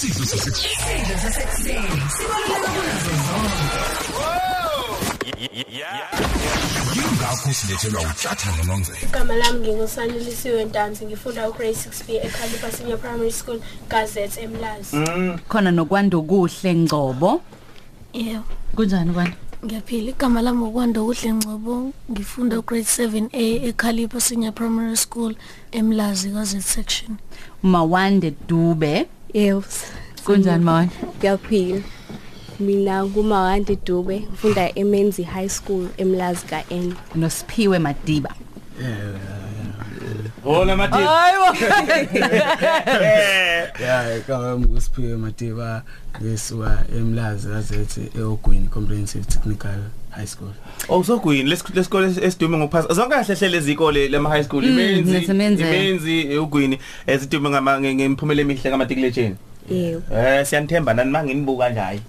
isidlo sasekuseni sibaluleke kunazo yingakho silethelwa utlathana nonzeka igama lami ngingusanelisiwe ntanzi ngifunda ugrade 6b ekhalipa senior primary school gazette emlazi. Khona nokwanda okuhle ngcobo? Yebo. kunjani kwani Ngiyaphila. Igama lami ukwanda kuhle ngcobo ngifunda grade 7A eKhalipa Senior Primary School eMlazi kaZ section. mawande dube. Yebo. kunjani mawande Ngiyaphila. Mina ngumawandi Dube, ngifunda eMenzi High School emlazi kaN. nosiphiwe madiba Hola Matiba. hayibo ya igama ngusiphiwe madiba ngesuka emlazi gazethi eogwini comprehensive technical high school Oh so let's go esidume ngokuphasa. Zonke kahle hle lezi ikole lema high school imenzi naseMenzi. imenzi ugwini ezidume ngama ngemphumela emihle kaMatikiletsheni. Yebo. Eh siyanithemba nani manginibuka nje hayi.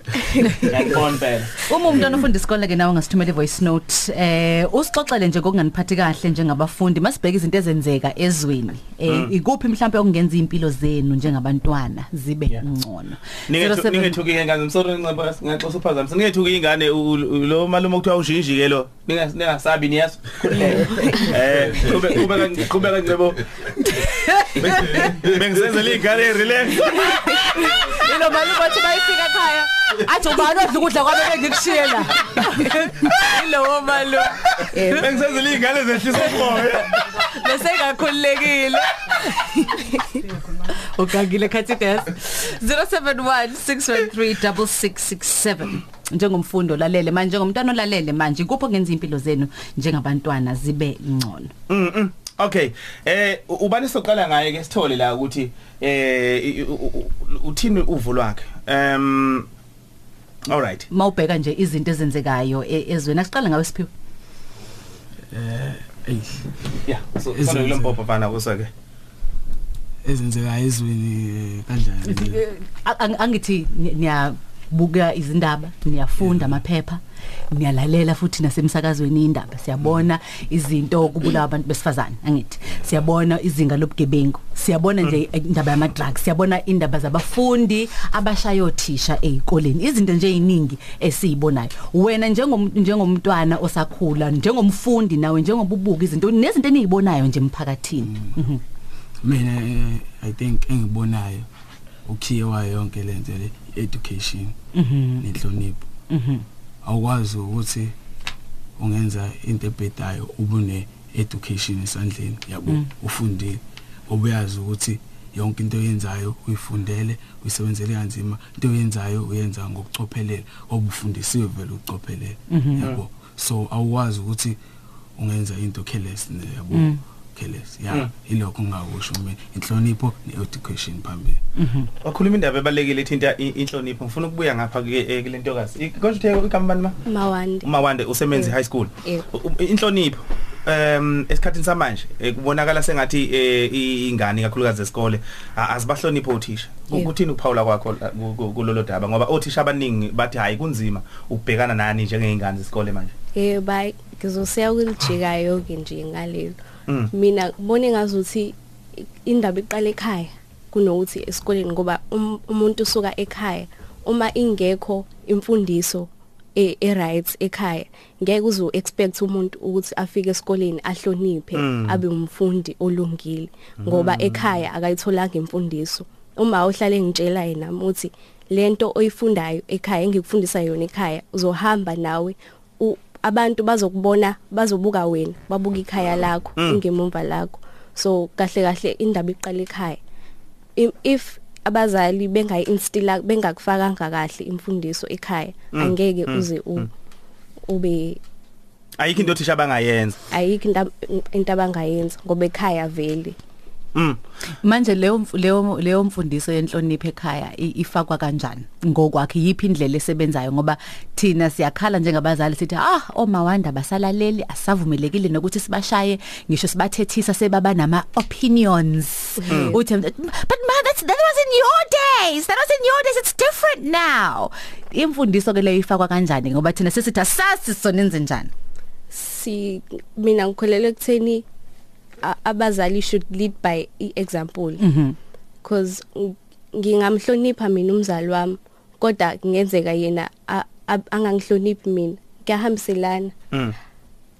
Ngiyakubona phela. uma umuntu ofunda isikole ke nawe ngasithumela ivoice note. Eh usixoxele nje ngokunganiphathi kahle njengabafundi masibheka izinto ezenzeka ezweni. Eh ikuphi mhlawumbe okungenza impilo zenu njengabantwana zibe ngcono? Ningethu 07 ningethuki ingane sorry nginceba ngaxoxa uphazamisa ningethuki ingane lo malume kuthiwa ushinji ke lo Ningas- ningasabi niyazi. Eh kube kube kube kancebo Bengisenzela ingane relax. Ilo malume wathi bayifika ekhaya athi ubani odla ukudla kwabe bengikushiye la Ilowo malume Bengisenzela ingane zehlisa umoya. Bese ngakhululekile Ugangile khathi gas 0716136667 njengomfundo lalele manje njengomntwana olalele manje kupho kungenza impilo zenu njengabantwana zibe ngcono? Mhm. Okay. Eh ubani soqala ngaye ke sithole la ukuthi eh uthini uvu lwakhe. Um Alright. mawubheka nje izinto ezenzekayo e- ezweni asiqala ngawe siphiwe eh ey Yeah. So sona kulombopho fana kusake. ezenzeka ezweni kanjani A- ang- angithi ni- niyabuka izindaba niyafunda amaphepha niyalalela futhi nasemsakazweni indaba. Siyabona izinto kubulawa abantu besifazane angithi. Siyabona izinga lobugebengu. Siyabona nje indaba yama drugs siyabona indaba zabafundi abashaya othisha ezikoleni izinto nje eziningi esizibonayo wena njengom njengomntwana osakhula njengomfundi nawe njengobubuka izinto nezinto enizibonayo nje emphakathini. Mhm. mina eh, i think engibonayo ukhiye wayo yonke lento le education Mhm. nenhlonipho. Mhm. Awukwazi ukuthi ungenza into ebhedayo ubune education esandleni. Yabo ufundile. Obuyazi ukuthi yonke into oyenzayo uyifundele uyisebenzele kanzima. Into oyenzayo uyenza ngokucophelela obufundisiwe vele ucophelela yabo so awukwazi ukuthi ungenza into careless ne- yabo careless ya ilokho ngakusho mina inhlonipho ne-education phambili Wakhuluma indaba ebalekile ethinta i- inhlonipho. Ngifuna ukubuya ngapha ke eh, kule ntokazi. Konje uthe igama bani ma? Mawandi. umawande usemenzi high school Yebo. U- u- inhlonipho em esikhathini samanje eh, kubonakala sengathi eh, i- ingane kakhulukazi esikole a- azibahlonipho othisha Ku- Yebo. kuthini ukuphawula kwakho la- ku- ku- kulolo daba ngoba othisha abaningi bathi hayi kunzima ukubhekana nani njengeingane zesikole manje Eh bye ngizosiya kulijikayo ke nje ngalelo. Mm. Mina ngibone ngazuthi indaba iqala ekhaya kunokuthi esikoleni ngoba um- umuntu usuka ekhaya uma ingekho imfundiso e e right ekhaya ngeke uzo expect umuntu ukuthi afike esikoleni ahloniphe abe umfundi olungile ngoba ekhaya akayitholanga imfundiso. Uma uhlale ngitshela yena uthi lento oyifundayo ekhaya engikufundisa yona ekhaya uzohamba nawe u- abantu bazokubona bazobuka wena babuka ikhaya lakho ingemumva lakho. So kahle kahle indaba iqala ekhaya. I- if abazali bengayi-instilla bengakufakanga kahle imfundiso ekhaya angeke uze u- ube ayikho into othisha abangayenza. Ayikho into- into abangayenza ngoba ekhaya vele. Mm. Manje leyo mf- leyo leyo mfundiso yenhlonipho ekhaya i- ifakwa kanjani? Ngokwakhe yipi indlela esebenzayo? Ngoba thina siyakhala njengabazali sithi ah omawanda basalaleli asavumelekile nokuthi sibashaye ngisho sibathethisa sebaba nama opinions uthi but ma that's that was in your days that was in your days it's different now. Imfundiso ke leyo ifakwa kanjani? Ngoba thina sesithi asasi sonenze njani? Si mina ngikholelwa ekutheni a- abazali should lead by example. Mhm. Because ngingamhlonipha mina umzali wami kodwa kungenzeka yena a- a- angangihloniphi mina kuyahambiselana.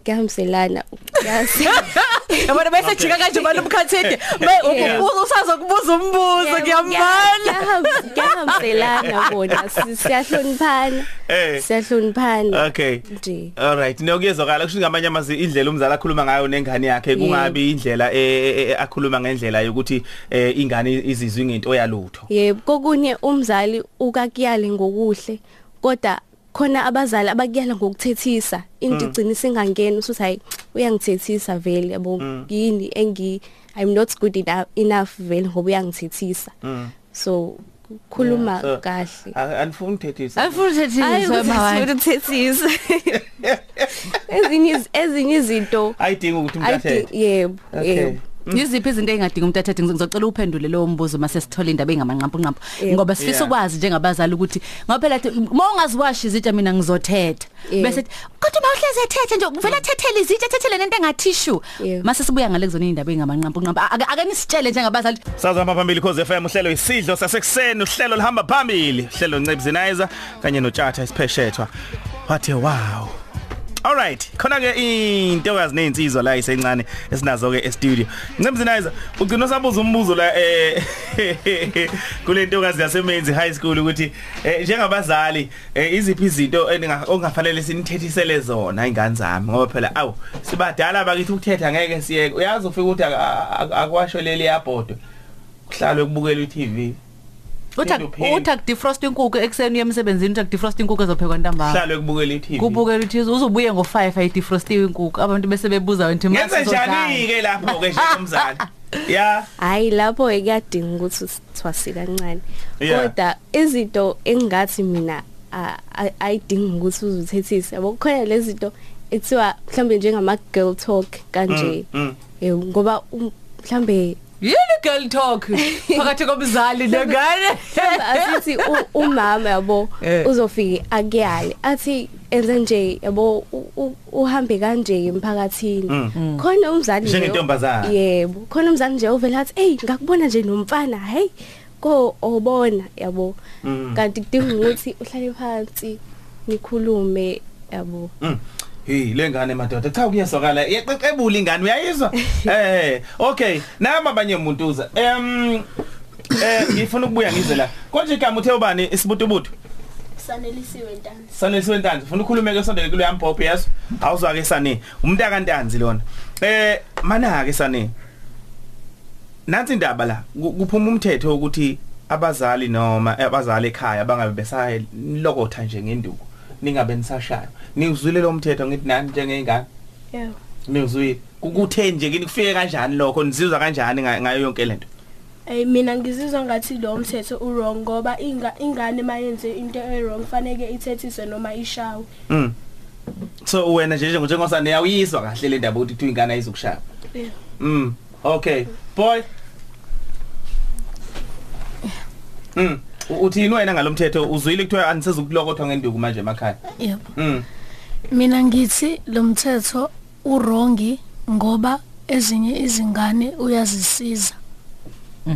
Kuyahambiselana Kuyasi- yabona bese jika kanje abantu umkhathide Yeah. usazokubuza umbuzo kuyahamb- kuyahambiselana bona si- siyahloniphana. Eh. siyahloniphana. Okay. nje. Alright nokuyezwakala kusho ngamanye amazi indlela umzali akhuluma ngayo nengane yakhe kungabi indlela eh, eh, eh, akhuluma ngendlela yokuthi ingane izizwe ngento yalutho. Yebo kokunye umzali ukakuyale ngokuhle kodwa khona abazali abakuyala ngokuthethisa. Into igcina singangena usuthi hayi uyangithethisa vele yabo yini engi I'm not good enough, vele ngoba uyangithethisa. So khuluma kahle. anifuni ukuthethisa. Ayifuna Hayi uthethisa mawai ukuthethisa. Ezinye ezinye izinto ayidinga ukuthi athethe yebo yebo. Yiziphi izinto engadinga umuntu athethe? Ngizocela uphendule lo mbuzo mase sithola indaba engamanqampu nqampu Yebo. ngoba sifisa Yeah. ukwazi njengabazali ukuthi ngoba phela thi, uma ungaziwashi izitsha mina ngizothetha. Yebo. bese thi, kodwa uma uhleze ethethe nje uvela thethele izitsha thethele nento engathishu Yebo. mase sibuya ngale kuzona indaba engamanqampu nqampu ake ake nisitshele njengabazali. Sazama phambili cause FM uhlelo isidlo sasekuseni uhlelo lihamba phambili. Uhlelo Ncebzinizer kanye noTshatha isipheshethwa wathe wow. Alright khona ke into yazinensizwa la isencane esinazo ke e studio Ncebzinizer ugcina sabuza umbuzo la eh kule ntokazi yasemenzi high school ukuthi eh, njengabazali eh, iziphi izinto ongafanele sinithethisele zona ingane zami? Ngoba phela awu sibadala bakithi ukuthetha ngeke siyeke. Uyazi ufika ukuthi ak- ak- akwasho leli yabhodwe kuhlalwe kubukela iTV uthi Phinde uphinde. uthi akudefrost inkukhu ekseni uyemsebenzini uthi akudefrost inkukhu ezophekwa ntambama. Kuhlalwe kubukela iTV kubukela uthi uzobuye ngo5 ayidefrostiwe inkukhu. Abantu bese bebuza wena Ngenze njani ke lapho ke njengomzali ya? Hayi lapho kuyadinga ukuthi sithwasi kancane. Yeah. kodwa izinto engathi mina a- a- ayidingi ukuthi uzuthethise yabo? Kukhona lezi zinto ethiwa mhlambe njengama girl talk kanje. Mm. yebo ngoba um- mhlambe yini girl talk phakathi komzali nengane asithi umama yabo Eh. uzofika akuyale athi enze nje yabo u- u- uhambe kanje emphakathini khona umzali nje- Njengentombazane. yebo khona umzali nje ovela athi hey ngakubona nje nomfana hey ko obona yabo Mm. kanti kudinga ukuthi uhlale phansi nikhulume yabo Mm. Hey lengane madoda? Cha kuyezwakala yeqeqebula ingane uyayizwa? Eh okay nama abanye umuntuza em eh ngifuna ukubuya ngize la. Konje igama uthe ubani? Isibutubutu sanelisiwe ntanzi sanelisiwe ntanzi ufuna ukhulume ke sondele kulo yampopho yaso awuzwa ke sane. Umntaka ntanzi lona. Eh mana ke sane nansi indaba la? Ku- kuphuma umthetho ukuthi abazali noma abazali ekhaya bangabe besayilokotha nje ngenduku ningabe nisashaya niwuzwile lo mthetho ngithi nani njengengane yebo niwuzwile kukuthe nje kini kufike kanjani lokho nizizwa kanjani nga- ngayo yonke lento Eh mina ngizizwa ngathi lo mthetho u wrong ngoba inga ingane mayenze into e wrong fanele ithethiswe noma ishawe mm so wena nje njengosane uyayizwa kahle le ndaba ukuthi ingane ayizukushaya Yeah. Mm. Okay. Boy. Mm. U- Uthini wena ngalomthetho uzwile kuthiwa anisezukulokothwa ngenduku manje emakhaya. yebo Mm. Mina ngithi lo mthetho urongi ngoba ezinye izingane uyazisiza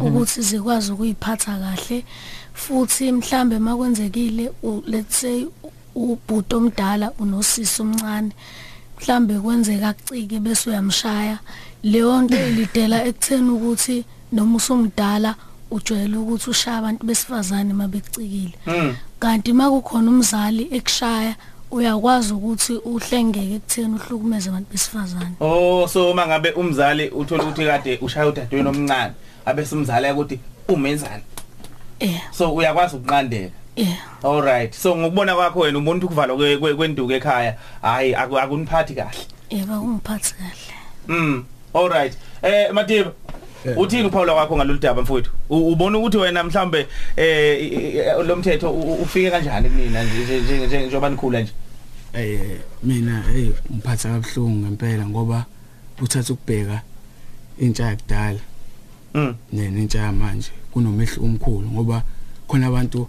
ukuthi zikwazi ukuyiphatha kahle. Futhi mhlambe makwenzekile let's say ubhuti omdala unosisi omncane mhlambe kwenzeka kucike bese uyamshaya. Leyo nto ilidela ekutheni ukuthi noma usumdala ujwayele ukuthi ushaya abantu besifazane mabekucikile Mm. kanti makukhona umzali ekushaya uyakwazi ukuthi uhlengeke ekutheni uhlukumeze abantu besifazane Oh so uma ngabe umzali uthola ukuthi kade ushaya udadweni omncane abese umzali ukuthi umenzani. eh So uyakwazi ukunqandeka. eh All right. So ngokubona kwakho wena umuntu ukuvalwa kwe- kwe- kwenduku ekhaya hayi aku- akuniphathi kahle. yeba kungiphathi kahle Mm. All right. Eh Matiba Uthini uphawula kwakho ngalolu daba mfowethu? Ubona ukuthi wena mhlambe eh lo mthetho ufike kanjani kunina nje nje- nje nje njengoba nikhula nje? eh mina hey ngiphatha kabuhlungu ngempela ngoba uthatha ukubheka intsha yakudala Mm. nentsha yamanje kunomehlo omkhulu ngoba khona abantu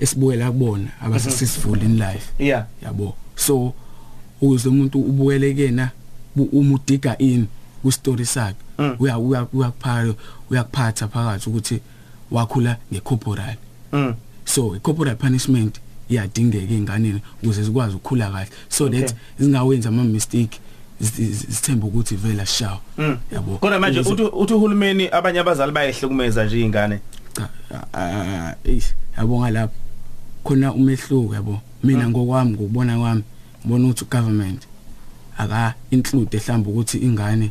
esibuyela kubona abasuccessful in life Yeah. yabo so ukuze umuntu ubukele kena bu- uma udiga in ku story sakhe. Uya uya uyakuphatha phakathi ukuthi wakhula ngecorporal. Mm. so i-corporal punishment iyadingeka einganeni ukuze zikwazi ukukhula kahle. So that zingawenza ama mistake sithemba ukuthi vela shaw Mm. yabo? Kodwa manje uthi uhulumeni abanye abazali bayehlukumeza nje izingane. cha eish yabonga lapho khona umehluko yabo. Mina ngokwami ngokubona kwami ngibona ukuthi government aka include mhlawumbe ukuthi ingane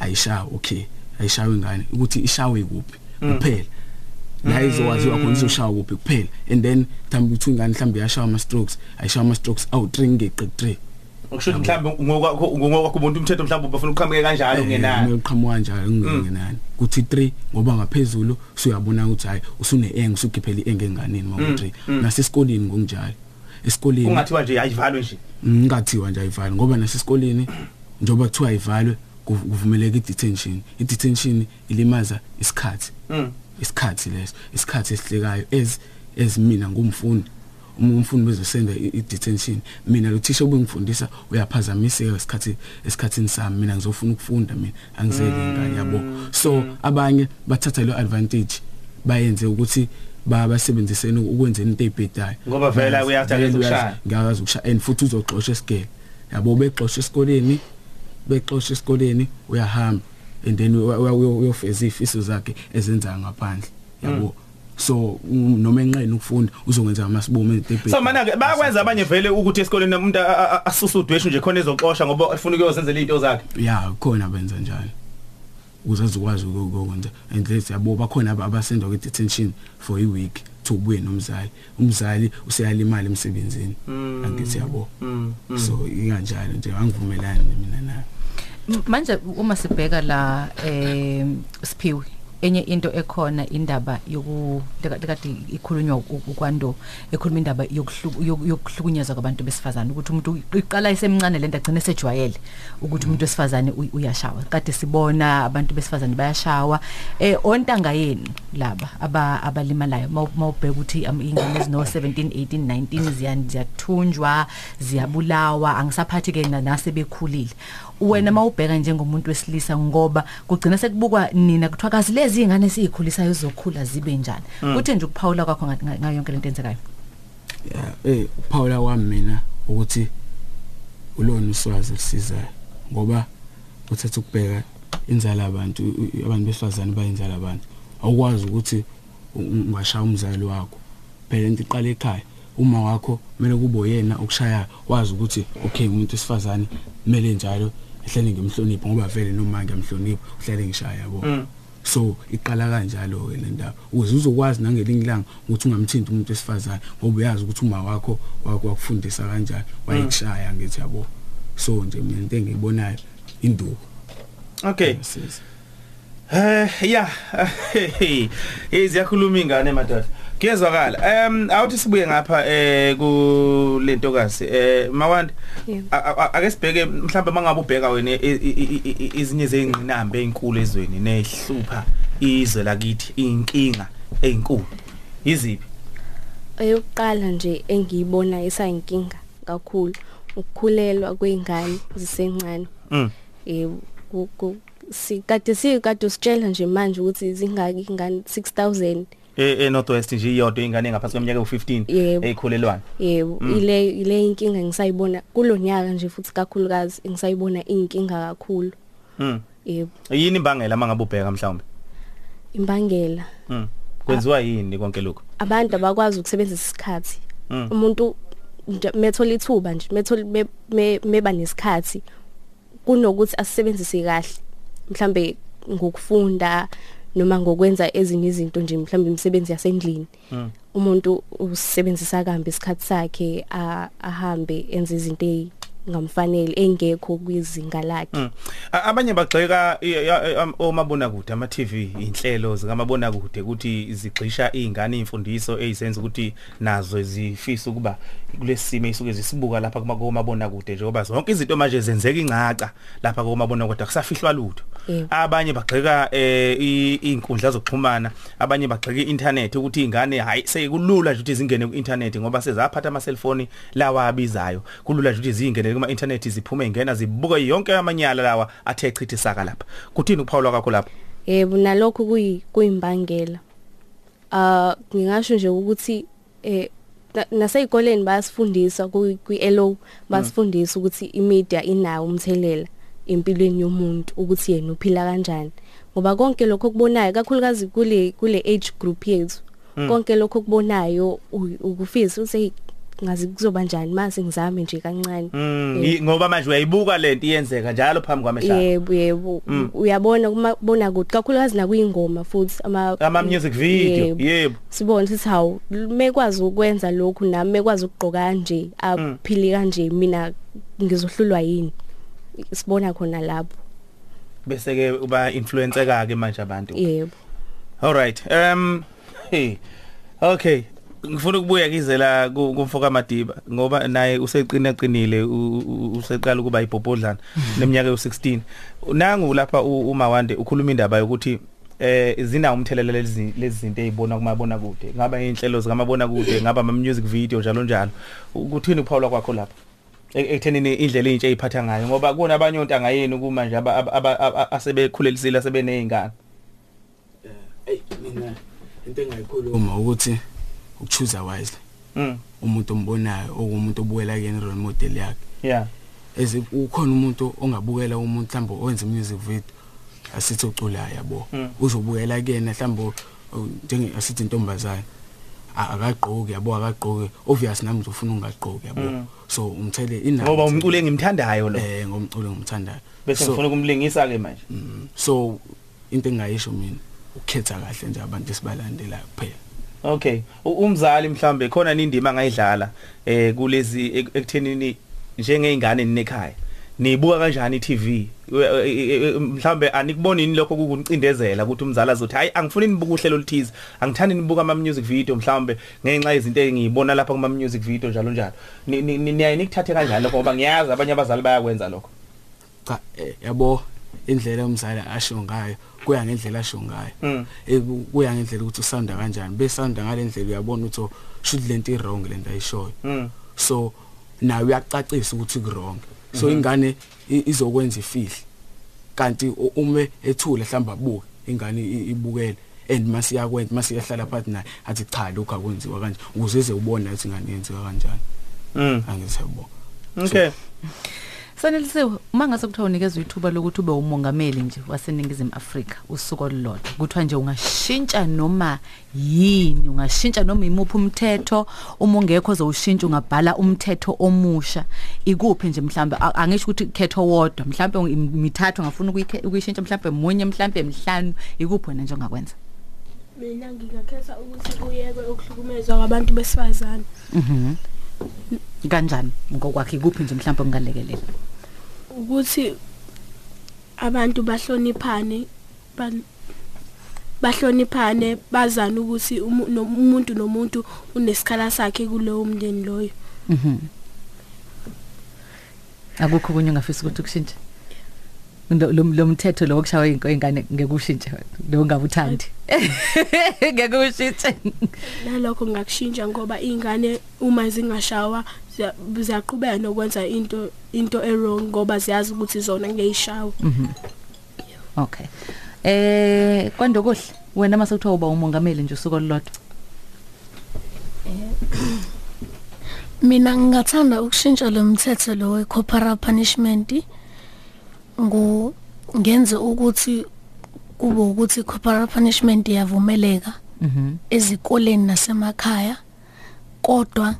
ayishawe okay ayishawe ingane ukuthi ishawe kuphi? Kuphela. La izokwaziwa khona izoshawa kuphi? Kuphela. And then mhlawumbe ukuthi ingane mhlawumbe iyashawa ama strokes ayishawa ama strokes awu 3 ngeqe 3 Ngisho ukuthi mhlawumbe ngokwakho ngokwakho umuntu umthetho mhlawumbe bafuna uqhamuke kanjalo ngenani. uqhamuka kanjalo ngenani kuthi 3 ngoba ngaphezulu usuyabona ukuthi hayi usune eng usukhiphela ieng enganeni mawu 3 nasesikoleni ngokunjalo. Esikoleni Kungathiwa nje ayivalwe nje. ngingathiwa nje ayivalwe ngoba nasesikoleni njoba kuthiwa ayivalwe kuv- kuvumeleka i-detention. I-detention ilimaza isikhathi. Mm. isikhathi leso isikhathi esihlekayo as as mina ngumfundi. Uma umfundi bezosenda i- i-detention mina lo thisha obengifundisa uyaphazamiseka isikhathi esikhathini sami. Mina ngizofuna ukufunda mina angizeli ingane yabo. So abanye bathatha lo advantage bayenze ukuthi ba basebenzisene ukwenzeni into ezibhedayo Ngoba vele uyathi Vele akeze uyazi, ukushaya. ngiyakwazi ukushaya and futhi uzoxoxa esigele yabo bexoxa esikoleni bexoxa esikoleni uyahamba and then uya- uya- uya- uyofeza ifiso zakhe ezenza ngaphandle. Yabo? So um, noma enqeni ukufunda uzokwenza amasibomo ezitebheni So mana ke bayakwenza abanye vele ukuthi esikoleni umuntu a- a- asusa udweshu nje khona ezoxoxa ngoba afuna ukuyozenzela izinto zakhe. ya khona benza njalo. Ukuze azokwazi ukwenza and let's yabo bakhona aba- abasendwa kwi detention for a week to ubuye nomzali. Umzali useyalimala emsebenzini. Angithi yabo? Mm. so inganjalo nje angivumelani mina nayo M- manje uma sibheka la eh siphiwe enye into ekhona indaba yoku leka- lekade ikhulunywa u- ukwando ekhuluma indaba yokuhlu- yoku- yokuhlukunyezwa kwabantu besifazane ukuthi umuntu iqala isemncane lento agcine sejwayele ukuthi umuntu wesifazane uy- uyashawa. Kade sibona abantu besifazane bayashawa. Eh ontanga yenu laba aba abalimalayo mawu- mawubheka ukuthi am- ingane ezino 17 18 19 ziyan- ziyathunjwa ziyabulawa angisaphathi ke na- nase bekhulile wena mawubheka njengomuntu wesilisa ngoba kugcina sekubukwa nina kuthiwa kazi lezi ingane esizikhulisayo zizokhula zibe njani? Uthe nje ukuphawula kwakho nga- nga- ngayo yonke lento enzekayo ya eh uPaula wami mina ukuthi ulona uswazi lisizayo ngoba uthatha ukubheka inzala abantu u- u- abantu besifazane bayinzala abantu awukwazi ukuthi u- u- ungashaya umzali wakho. Phela into iqala ekhaya. Uma wakho kumele kube uyena okushaya wazi ukuthi okay umuntu wesifazane kumele njalo ehlele ngimhloniphe ngoba vele noma ngiyamhlonipha uhlele ngishaya yabo. So iqala kanjalo ke le ndaba ukuze uzokwazi nangelinye ilanga ukuthi ungamthinti umuntu wesifazane ngoba uyazi ukuthi uma wakho wakho wakufundisa kanjani wayekushaya ngithi yabo so nje mina into engiyibonayo induku Okay. Sisi. Eh yeah. Hey ziyakhuluma ingane madoda. Kuyezwakala. Em awuthi sibuye ngapha eh ku lentokazi. Eh a- ake sibheke mhlawumbe mangabe ubheka wena izinye zengqinamba ezinkulu ezweni nehlupha izwe lakithi inkinga ezinkulu. Yiziphi? eyokuqala nje engiyibona isayinkinga kakhulu ukukhulelwa kweingane zisencane Mm. eh sikade sikade usitshela nje manje ukuthi zingaki ingane 6000 Eh e nje iyodwa ingane engaphansi kweminyaka u15 Yebo. eyikhulelwana. yebo ile ile inkinga ngisayibona kulonyaka nje futhi kakhulukazi ngisayibona inkinga kakhulu Mm. yebo Yini imbangela mangabe ubheka mhlawumbe? imbangela Mm. Kwenziwa yini konke lokho? abantu abakwazi ukusebenzisa isikhathi Mm. umuntu methola ithuba nje methola me- me- meba nesikhathi kunokuthi asisebenzise kahle mhlambe ngokufunda noma ngokwenza ezinye izinto nje mhlambe imisebenzi yasendlini Mm. umuntu usebenzisa kambe isikhathi sakhe a- ahambe enze izinto ezingamfanele engekho kwizinga lakhe Mm. A- Abanye bagxeka i- ya- am- omabona kude ama TV inhlelo zikamabona kude ukuthi zigxisha izingane imfundiso ezisenza ukuthi nazo zifisa ukuba kulesimo isuke zisibuka lapha kuma komabona kude njengoba zonke izinto manje zenzeka ingaca lapha komabona kude akusafihlwa lutho. Yebo. Abanye bagxeka eh i- inkundla zokuxhumana, abanye bagxeka i-internet ukuthi izingane hayi sekulula nje ukuthi zingene ku-internet ngoba sezaphatha ama cellphone lawa abizayo. Kulula nje ukuthi zingene kuma internet ziphume ingena zibuka yonke amanyala lawa athe chitha isaka lapha. Kuthini ukuphawula kwakho lapha? yebo nalokho kuyi kuyimbangela ah ngingasho nje ukuthi eh na- naseyikoleni bayasifundisa kwi-LO basifundisa ukuthi imedia inawo umthelela empilweni yomuntu ukuthi yena uphila kanjani ngoba konke lokho kubonayo kakhulukazi kule kule age group yethu konke lokho kubonayo u- ukufisa ukuthi ngazi kuzoba njani? Mase ngizame nje kancane. Mm, i- ngoba manje uyayibuka lento iyenzeka njalo phambi kwamehla yebo yebo. Uyabona kuma bona kuthi kakhulukazi nakuyingoma futhi ama ama music video. Yebo. yebo. Sibone sithi hawu mekwazi ukwenza lokhu nami mekwazi ukugqoka kanje aphili kanje mina ngizohlulwa yini? Sibona khona lapho. Bese ke uba influencer ke manje abantu. Yebo. All right um hey okay. Ngifuna ukubuya kizela ku- kumfoka madiba ngoba naye useqina qinile u- u- useqala ukuba ibhobhodlana neminyaka yo16 nangu lapha u- umawande ukhuluma indaba yokuthi eh zina umthelela lezi lezi zinto ezibona kumabona kude ngaba inhlelo zikamabona kude ngaba ama music video njalo njalo. Ukuthini kuphawula kwakho lapha? E- ekuthenini indlela intsha eziphatha ngayo? Ngoba kuna abanye ontanga yenu kuma nje asebekhulelisile asebenezingane hey mina into engayikhuluma ukuthi ukuchoose wisely. Mm. Umuntu ombonayo okumuntu obukela kuyena role model yakhe. Yeah. Eze ukhona umuntu ongabukela umuntu mhlawumbe owenza music video asithi uculayo yabo. Mm. uzobukela kuyena mhlawumbe uh, njenge asithi intombazane. A- akagqoki yabo akagqoki. Obvious nami ngizofuna ungagqoki yabo. Mm. so umthele inabo ngoba umculo engimthandayo lo. Eh ngomculo ngimthandayo. Bese ngifuna ukumlingisa ke manje. mm, so into engayisho mina ukukhetha kahle nje abantu esibalandelayo kuphela. Okay. Umzali mhlambe khona nindima angayidlala eh kulezi ek- ekuthenini njengeingane ninekhaya nibuka kanjani iTV mhlambe anikubonini lokho kukuncindezela ukuthi umzali azothi hayi angifuni nibuka uhlelo oluthize angithandi nibuka ama music video mhlambe ngenxa yezinto engiyibona lapha kuma music video njalo njalo. Ni- ni- ni- niyaye nikuthathe kanjani lokho ngoba ngiyazi abanye abazali bayakwenza lokho. Cha eh, yabo. Indlela umzali asho ngayo kuya ngendlela asho ngayo. Mm. ku- kuya ngendlela ukuthi usanda kanjani besanda ngalendlela uyabona ukuthi should lento i wrong lento ayishoyo. Mm. So nawe uyacacisa ukuthi ku wrong so ingane i- izokwenza ifihle kanti u- ume ethule mhlamba abuke ingane ibukele and masiyakwenza masiyahlala phansi naye athi cha lokho akwenziwa kanje ukuze ize ubone ukuthi ingane yenziwa kanjani. Mm. Angisebo okay. Sanelisiwe uma ngase kuthiwa unikezwe ithuba lokuthi ube umongameli nje waseningizimu Afrika usuku olulodwa kuthiwa nje ungashintsha noma yini ungashintsha noma imuphi umthetho uma ungekho ozowushintsha ungabhala umthetho omusha ikuphi nje mhlambe angisho ukuthi khetho wodwa mhlambe mithathu ngafuna ukuyishintsha mhlambe munye mhlambe emhlanu ikuphi wena nje ongakwenza? Mina ngingakhetha ukuthi kuyekwe ukuhlukumezwa kwabantu besifazane. Mhm. Kanjani ngokwakhe ikuphi nje mhlambe ungalekelela ukuthi abantu bahloniphane ba- bahloniphane bazana ukuthi umuntu nomuntu unesikhala sakhe kulowo mndeni loyo Mhm. Akukho kunye ungafisa ukuthi kushintshe. Lo lo- lo mthetho lo wokushaya ingane ngeke ushintshe lo ngabuthandi. Ngeke ushintshe. nalokho ngakushintsha ngoba ingane uma zingashawa ziya- ziyaqhubeka nokwenza into into errong ngoba ziyazi ukuthi zona ngeyishawa Okay. Eh kwandokuhle wena mase kuthiwa uba umongameli nje usuku olulodwa. mina ngingathanda ukushintsha lo mthetho lo we-corporal punishment ngu ngenze ukuthi kube ukuthi i-corporal punishment iyavumeleka Mhm. ezikoleni nasemakhaya kodwa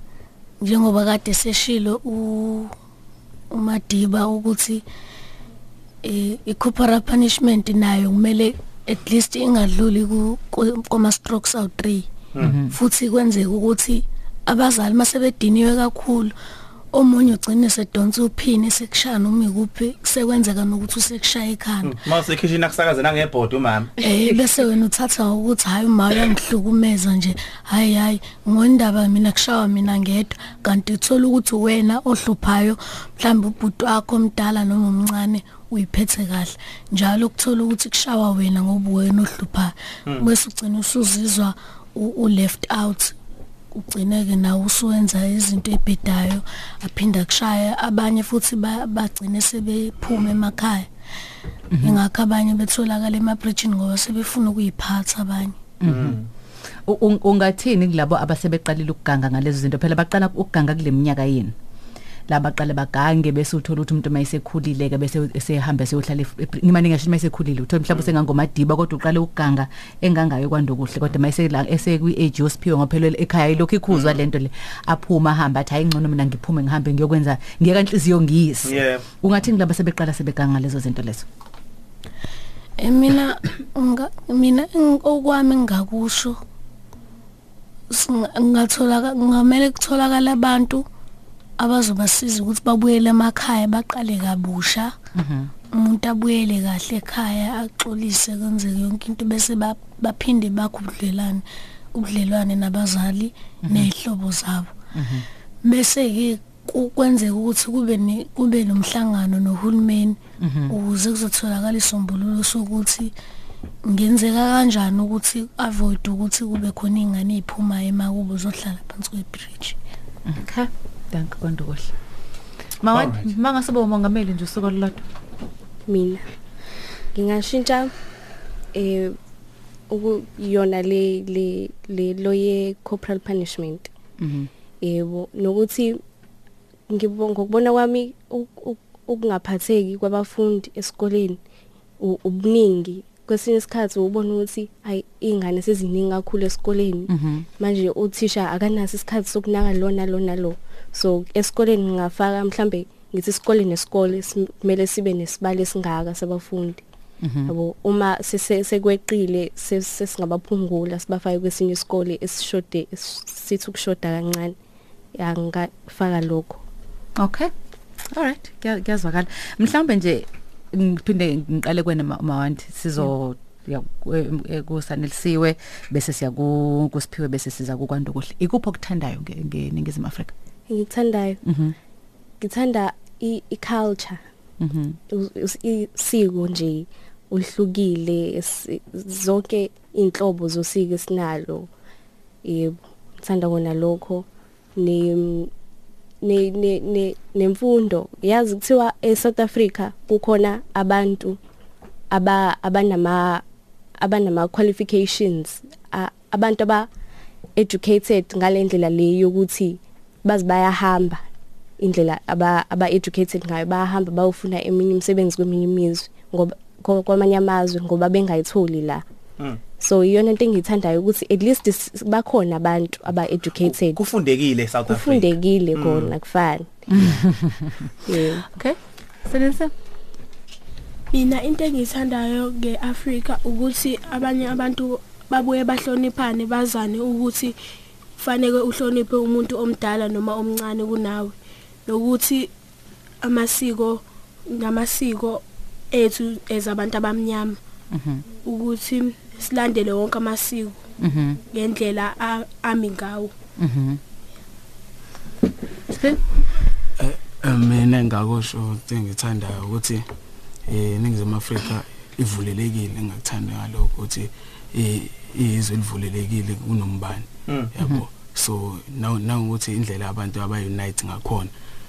njengoba kade seshilo u umadiba ukuthi eh i-corporal punishment nayo kumele at least ingadluli ku koma strokes awu 3 futhi kwenzeka ukuthi abazali masebediniwe kakhulu omunye ugcine sedonsa uphini sekushaya noma ikuphi kusekwenzeka nokuthi usekushaya ekhanda. Mase kitchen akusakaze nangebhodi umama. Eh bese wena uthatha ukuthi hayi uma uyangihlukumeza nje. Hayi hayi ngondaba mina kushawa mina ngedwa. Kanti uthola ukuthi wena ohluphayo mhlawumbe ubhuti wakho omdala noma omncane uyiphethe kahle. Njalo ukuthola ukuthi kushawa wena ngoba wena ohluphayo. Bese ugcina usuzizwa u u left out. Ugcineke nawe usuwenza izinto ebhedayo aphinda kushaya abanye futhi ba- bagcine sebephuma emakhaya. Ingakho abanye betholakala emabridgini ngoba sebefuna ukuyiphatha abanye. U- un- ungathini kulabo abasebeqalile ukuganga ngalezo zinto? Phela baqala ukuganga kule minyaka yini labaqale bagange bese uthola ukuthi umuntu mayisekhulile ke bese esehamba seyohlala ngimani ngisho mayisekhulile uthola mhlawumbe sengangomadiba kodwa uqale ukuganga engangayo kwandokuhle kodwa mayisela esekwi age yosiphiwe ngophelele ekhaya ilokhu ikhuzwa lento le aphuma ahamba athi hayi ngcono mina ngiphume ngihambe ngiyokwenza ngiyeka inhliziyo ngiyisi Yeah. ungathi ngilabo sebeqala sebeganga lezo zinto lezo? Eh, mina nga mina okwami engakusho singa- ngathola ngamele kutholakala abantu abazobasiza ukuthi babuyele emakhaya baqale kabusha. Umuntu abuyele kahle ekhaya axolise kwenzeke yonke into bese ba- baphinde bakho ubudlelwane ubudlelwane nabazali nezihlobo zabo. Bese ke kwenzeka ukuthi kube ne kube nomhlangano nohulumeni ukuze kuzotholakala isombululo sokuthi ngenzeka kanjani ukuthi avoid ukuthi kube khona ingane eziphumayo emakubo zohlala phansi kwebridge. Okay. Danke kwandokuhle mawani Alright. mangasoba umongameli nje usuku olulodwa. Mina. Ngingashintsha eh ukuyona le le le loye corporal punishment. Mhm. Yebo nokuthi ngibonga ngokubona kwami uk- uk- ukungaphatheki kwabafundi esikoleni ubuningi. Kwesinye isikhathi ubona ukuthi hayi ingane seziningi kakhulu esikoleni. Mhm. Manje uthisha akanaso isikhathi sokunaka lona lona lo. So esikoleni ngingafaka mhlambe ngithi isikole nesikole kumele sibe nesibalo esingaka sabafundi yabo uma sekweqile ses- sesingabaphungula sibafake kwesinye isikole esishode es- sithi ukushoda kancane angafaka lokho Okay. Alright, kuya- kuyazwakala. Mhlawumbe nje ngiphinde ngiqale kwena Ma- Mawanti sizo ya ku- kusanelisiwe bese siya ku kusiphiwe bese siza kukwanda kuhle. Ikuphi okuthandayo nge- ngeningizimu Afrika? Ngikuthandayo Mhm. ngithanda i- i-culture Mhm. us- us- isiko nje uhlukile zonke inhlobo zosiko esinalo. Yebo ngithanda kona lokho. Ne ne ne ne- nemfundo. Yazi kuthiwa eSouth Africa kukhona abantu aba abanama abanama qualifications abantu aba educated ngalendlela le yokuthi bazi bayahamba indlela aba aba educated ngayo bayahamba bayofuna eminye imisebenzi kweminye imizwe ngoba kwa- kwamanye amazwe ngoba bengayitholi la Mm. so iyona into engiyithandayo ukuthi at least s- bakhona abantu aba educated kufundekile eSouth Africa kufundekile kona kufani yeah Okay. Senense? mina into engiyithandayo ngeAfrika ukuthi abanye abantu babuye bahloniphane bazane ukuthi kufanele uhloniphe umuntu omdala noma omncane kunawe nokuthi amasiko namasiko ethu ezabantu abamnyama Mhm. ukuthi silandele wonke amasiko Mhm. ngendlela ami ngawo Mhm. Eh, mina ngakusho ukuthi ngithandayo ukuthi eh ningizimu Afrika ivulelekile engakuthanda ngalokho ukuthi eh izwe livulelekile kunombani. Yabo. So now now ukuthi indlela abantu aba unite ngakhona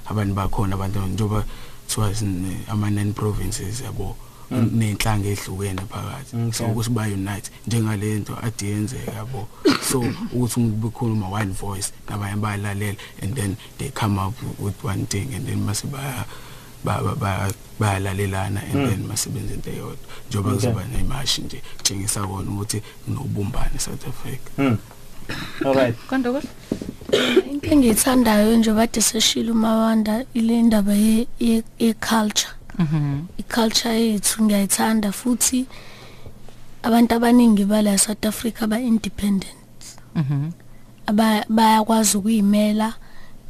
abantu bakhona abantu njoba thiwa sine- ama nine provinces yabo nenhlanga ehlukene phakathi. So ukuthi ba unite njengalento adiyenzeka yabo. So ukuthi ngikhuluma one voice nabanye bayalalela and then they come up with one thing and then mase baya ba ba- ba- bayalalelana and then masebenza into eyodwa. Njengoba kuzoba nemashi nje kutshengisa kona ukuthi kunobumbane eSouth Africa. Mm. Alright. Kwanda kuhle? into engiyithandayo nje bade seshila umawanda ile ndaba ye ye- ye culture Mhm. iculture yethu ngiyayithanda futhi abantu abaningi bala South Africa ba independent Mhm. aba bayakwazi ukuyimela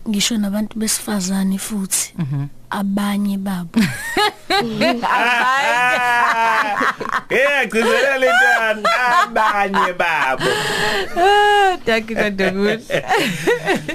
ngisho nabantu besifazane futhi Mhm. abanye babo Eh gcizelela lentwana abanye babo. Danke kwanda kuhle.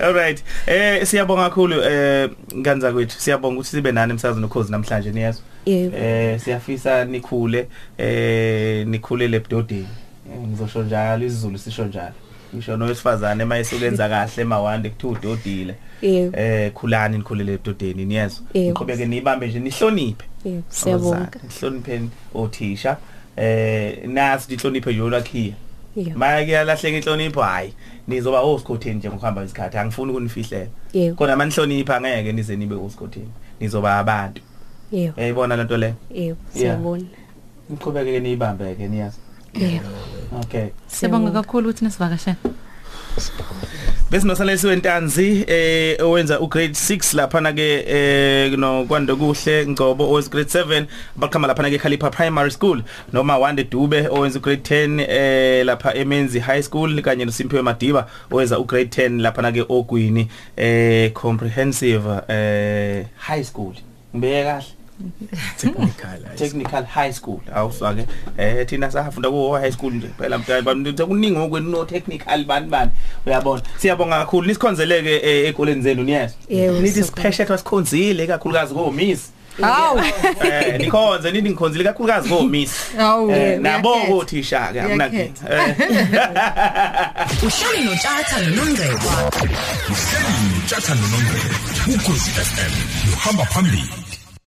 Alright. Eh siyabonga kakhulu eh nganza kwethu. Siyabonga ukuthi sibe nani emsazweni ukhozi namhlanje niyazwa. yebo Eh siyafisa nikhule eh nikhulele ebudodeni. Eh, Ngizosho njalo isiZulu sisho njalo. Ngisho nowesifazane mayisukenza kahle emawande kuthiwa udodile. yebo Eh khulani nikhulele ebudodeni niyazwa. Yebo. Niqhubeke nibambe nje nihloniphe. yebo siyabonga Hlonipheni othisha. Eh nasi dihloniphe nje olwakhiya. Maya kuyalahleka inhlonipho hayi nizoba osikhotheni nje ngokuhamba isikhathi angifuni ukunifihlela khona manihlonipha ngeke nize nibe osikhotheni nizoba abantu Yebo. uyayibona lento le Yebo. Yeah. Siyabona. niqhubeke ke niyibambe ke niyazi Yebo. okay Sibonga kakhulu ukuthi nisivakashele. besinosalesi wentanzi eh owenza ugrade 6 lapha na ke eh no kwando kuhle Ngcobo owes grade 7 baqhama lapha na ke Khalipa Primary School noma Wande Dube owenza ugrade 10 eh lapha eMenzi High School kanye noSimphiwe Madiba owenza ugrade 10 lapha na ke Ogwini eh comprehensive eh high school ngibeke kahle technical technical high school. Awusake eh thina sahafunda ku high school nje phela mntana bamntwana kuningi ngokwenu no technical bani bani. Uyabona? Siyabonga kakhulu. Nisikhonzeleke eh, ekoleni zenu niyeza? Yebo, nithi siyabonga. sipheshetha sikhonzile kakhulukazi ko miss. Hawu. eh nikhonze nithi ngikhonzile kakhulukazi ko miss. Hawu. eh nabo kothisha ke akunaki uhleli nothatha nonongcebo uhleli notshatha nonongcebo ukhosi FM uhamba phambili.